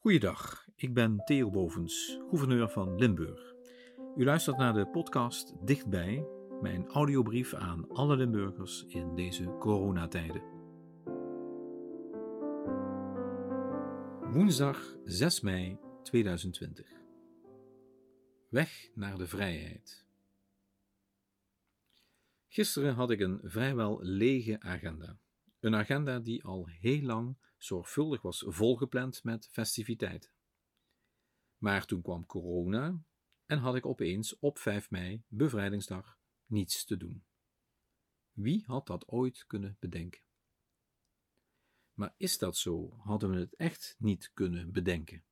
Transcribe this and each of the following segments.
Goeiedag, ik ben Theo Bovens, gouverneur van Limburg. U luistert naar de podcast Dichtbij, mijn audiobrief aan alle Limburgers in deze coronatijden. Woensdag 6 mei 2020. Weg naar de vrijheid. Gisteren had ik een vrijwel lege agenda. Een agenda die al heel lang zorgvuldig was volgepland met festiviteiten. Maar toen kwam corona en had ik opeens op 5 mei, bevrijdingsdag, niets te doen. Wie had dat ooit kunnen bedenken? Maar is dat zo? Hadden we het echt niet kunnen bedenken?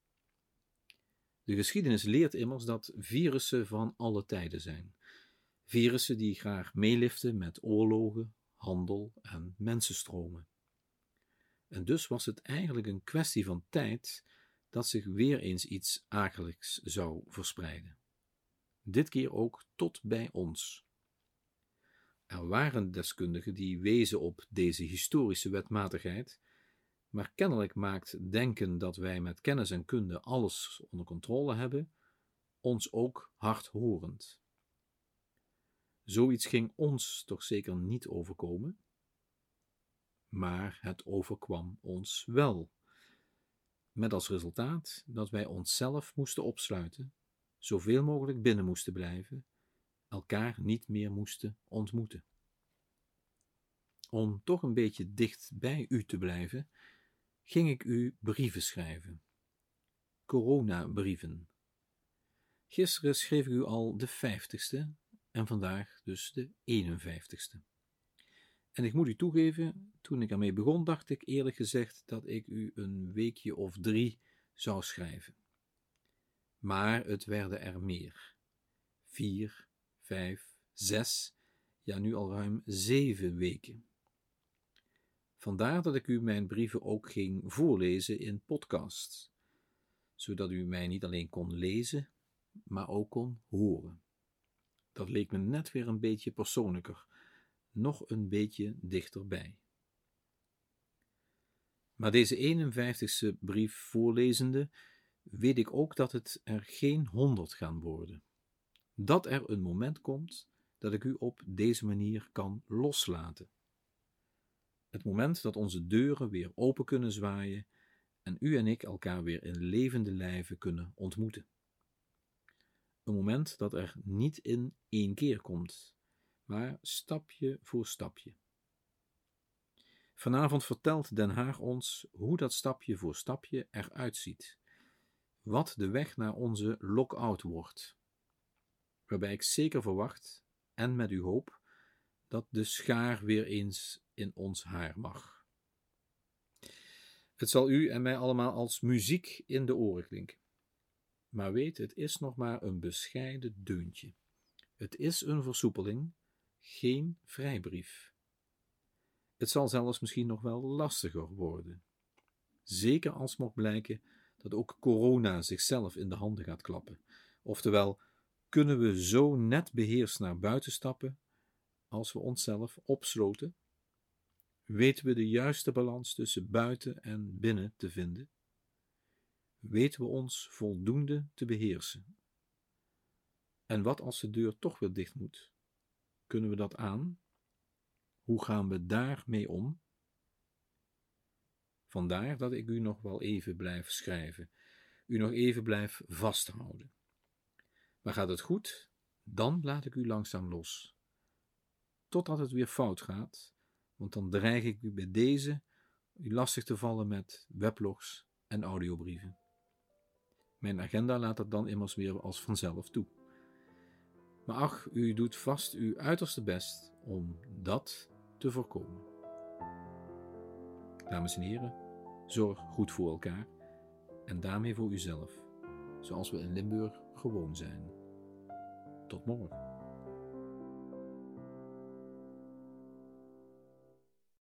De geschiedenis leert immers dat virussen van alle tijden zijn. Virussen die graag meeliften met oorlogen, handel en mensenstromen. En dus was het eigenlijk een kwestie van tijd dat zich weer eens iets akeligs zou verspreiden. Dit keer ook tot bij ons. Er waren deskundigen die wezen op deze historische wetmatigheid, maar kennelijk maakt denken dat wij met kennis en kunde alles onder controle hebben, ons ook hardhorend. Zoiets ging ons toch zeker niet overkomen? Maar het overkwam ons wel. Met als resultaat dat wij onszelf moesten opsluiten, zoveel mogelijk binnen moesten blijven, elkaar niet meer moesten ontmoeten. Om toch een beetje dicht bij u te blijven, ging ik u brieven schrijven. Coronabrieven. Gisteren schreef ik u al de vijftigste en vandaag dus de 51ste. En ik moet u toegeven, toen ik ermee begon, dacht ik eerlijk gezegd dat ik u een weekje of drie zou schrijven. Maar het werden er meer. Vier, vijf, zes, ja nu al ruim zeven weken. Vandaar dat ik u mijn brieven ook ging voorlezen in podcasts, zodat u mij niet alleen kon lezen, maar ook kon horen. Dat leek me net weer een beetje persoonlijker, nog een beetje dichterbij. Maar deze 51ste brief voorlezende, weet ik ook dat het er geen honderd gaan worden. Dat er een moment komt dat ik u op deze manier kan loslaten. Het moment dat onze deuren weer open kunnen zwaaien en u en ik elkaar weer in levende lijven kunnen ontmoeten. Een moment dat er niet in één keer komt, maar stapje voor stapje. Vanavond vertelt Den Haag ons hoe dat stapje voor stapje eruit ziet. Wat de weg naar onze lock-out wordt. Waarbij ik zeker verwacht, en met uw hoop, dat de schaar weer eens in ons haar mag. Het zal u en mij allemaal als muziek in de oren klinken. Maar weet, het is nog maar een bescheiden deuntje. Het is een versoepeling, geen vrijbrief. Het zal zelfs misschien nog wel lastiger worden. Zeker als mocht blijken dat ook corona zichzelf in de handen gaat klappen. Oftewel, kunnen we zo net beheerst naar buiten stappen als we onszelf opsloten? Weten we de juiste balans tussen buiten en binnen te vinden? weten we ons voldoende te beheersen. En wat als de deur toch weer dicht moet? Kunnen we dat aan? Hoe gaan we daarmee om? Vandaar dat ik u nog wel even blijf schrijven, u nog even blijf vasthouden. Maar gaat het goed, dan laat ik u langzaam los. Totdat het weer fout gaat, want dan dreig ik u bij deze u lastig te vallen met weblogs en audiobrieven. Mijn agenda laat dat dan immers weer als vanzelf toe. Maar ach, u doet vast uw uiterste best om dat voorkomen. Dames en heren, zorg goed voor elkaar en daarmee voor uzelf, zoals we in Limburg gewoon zijn. Tot morgen.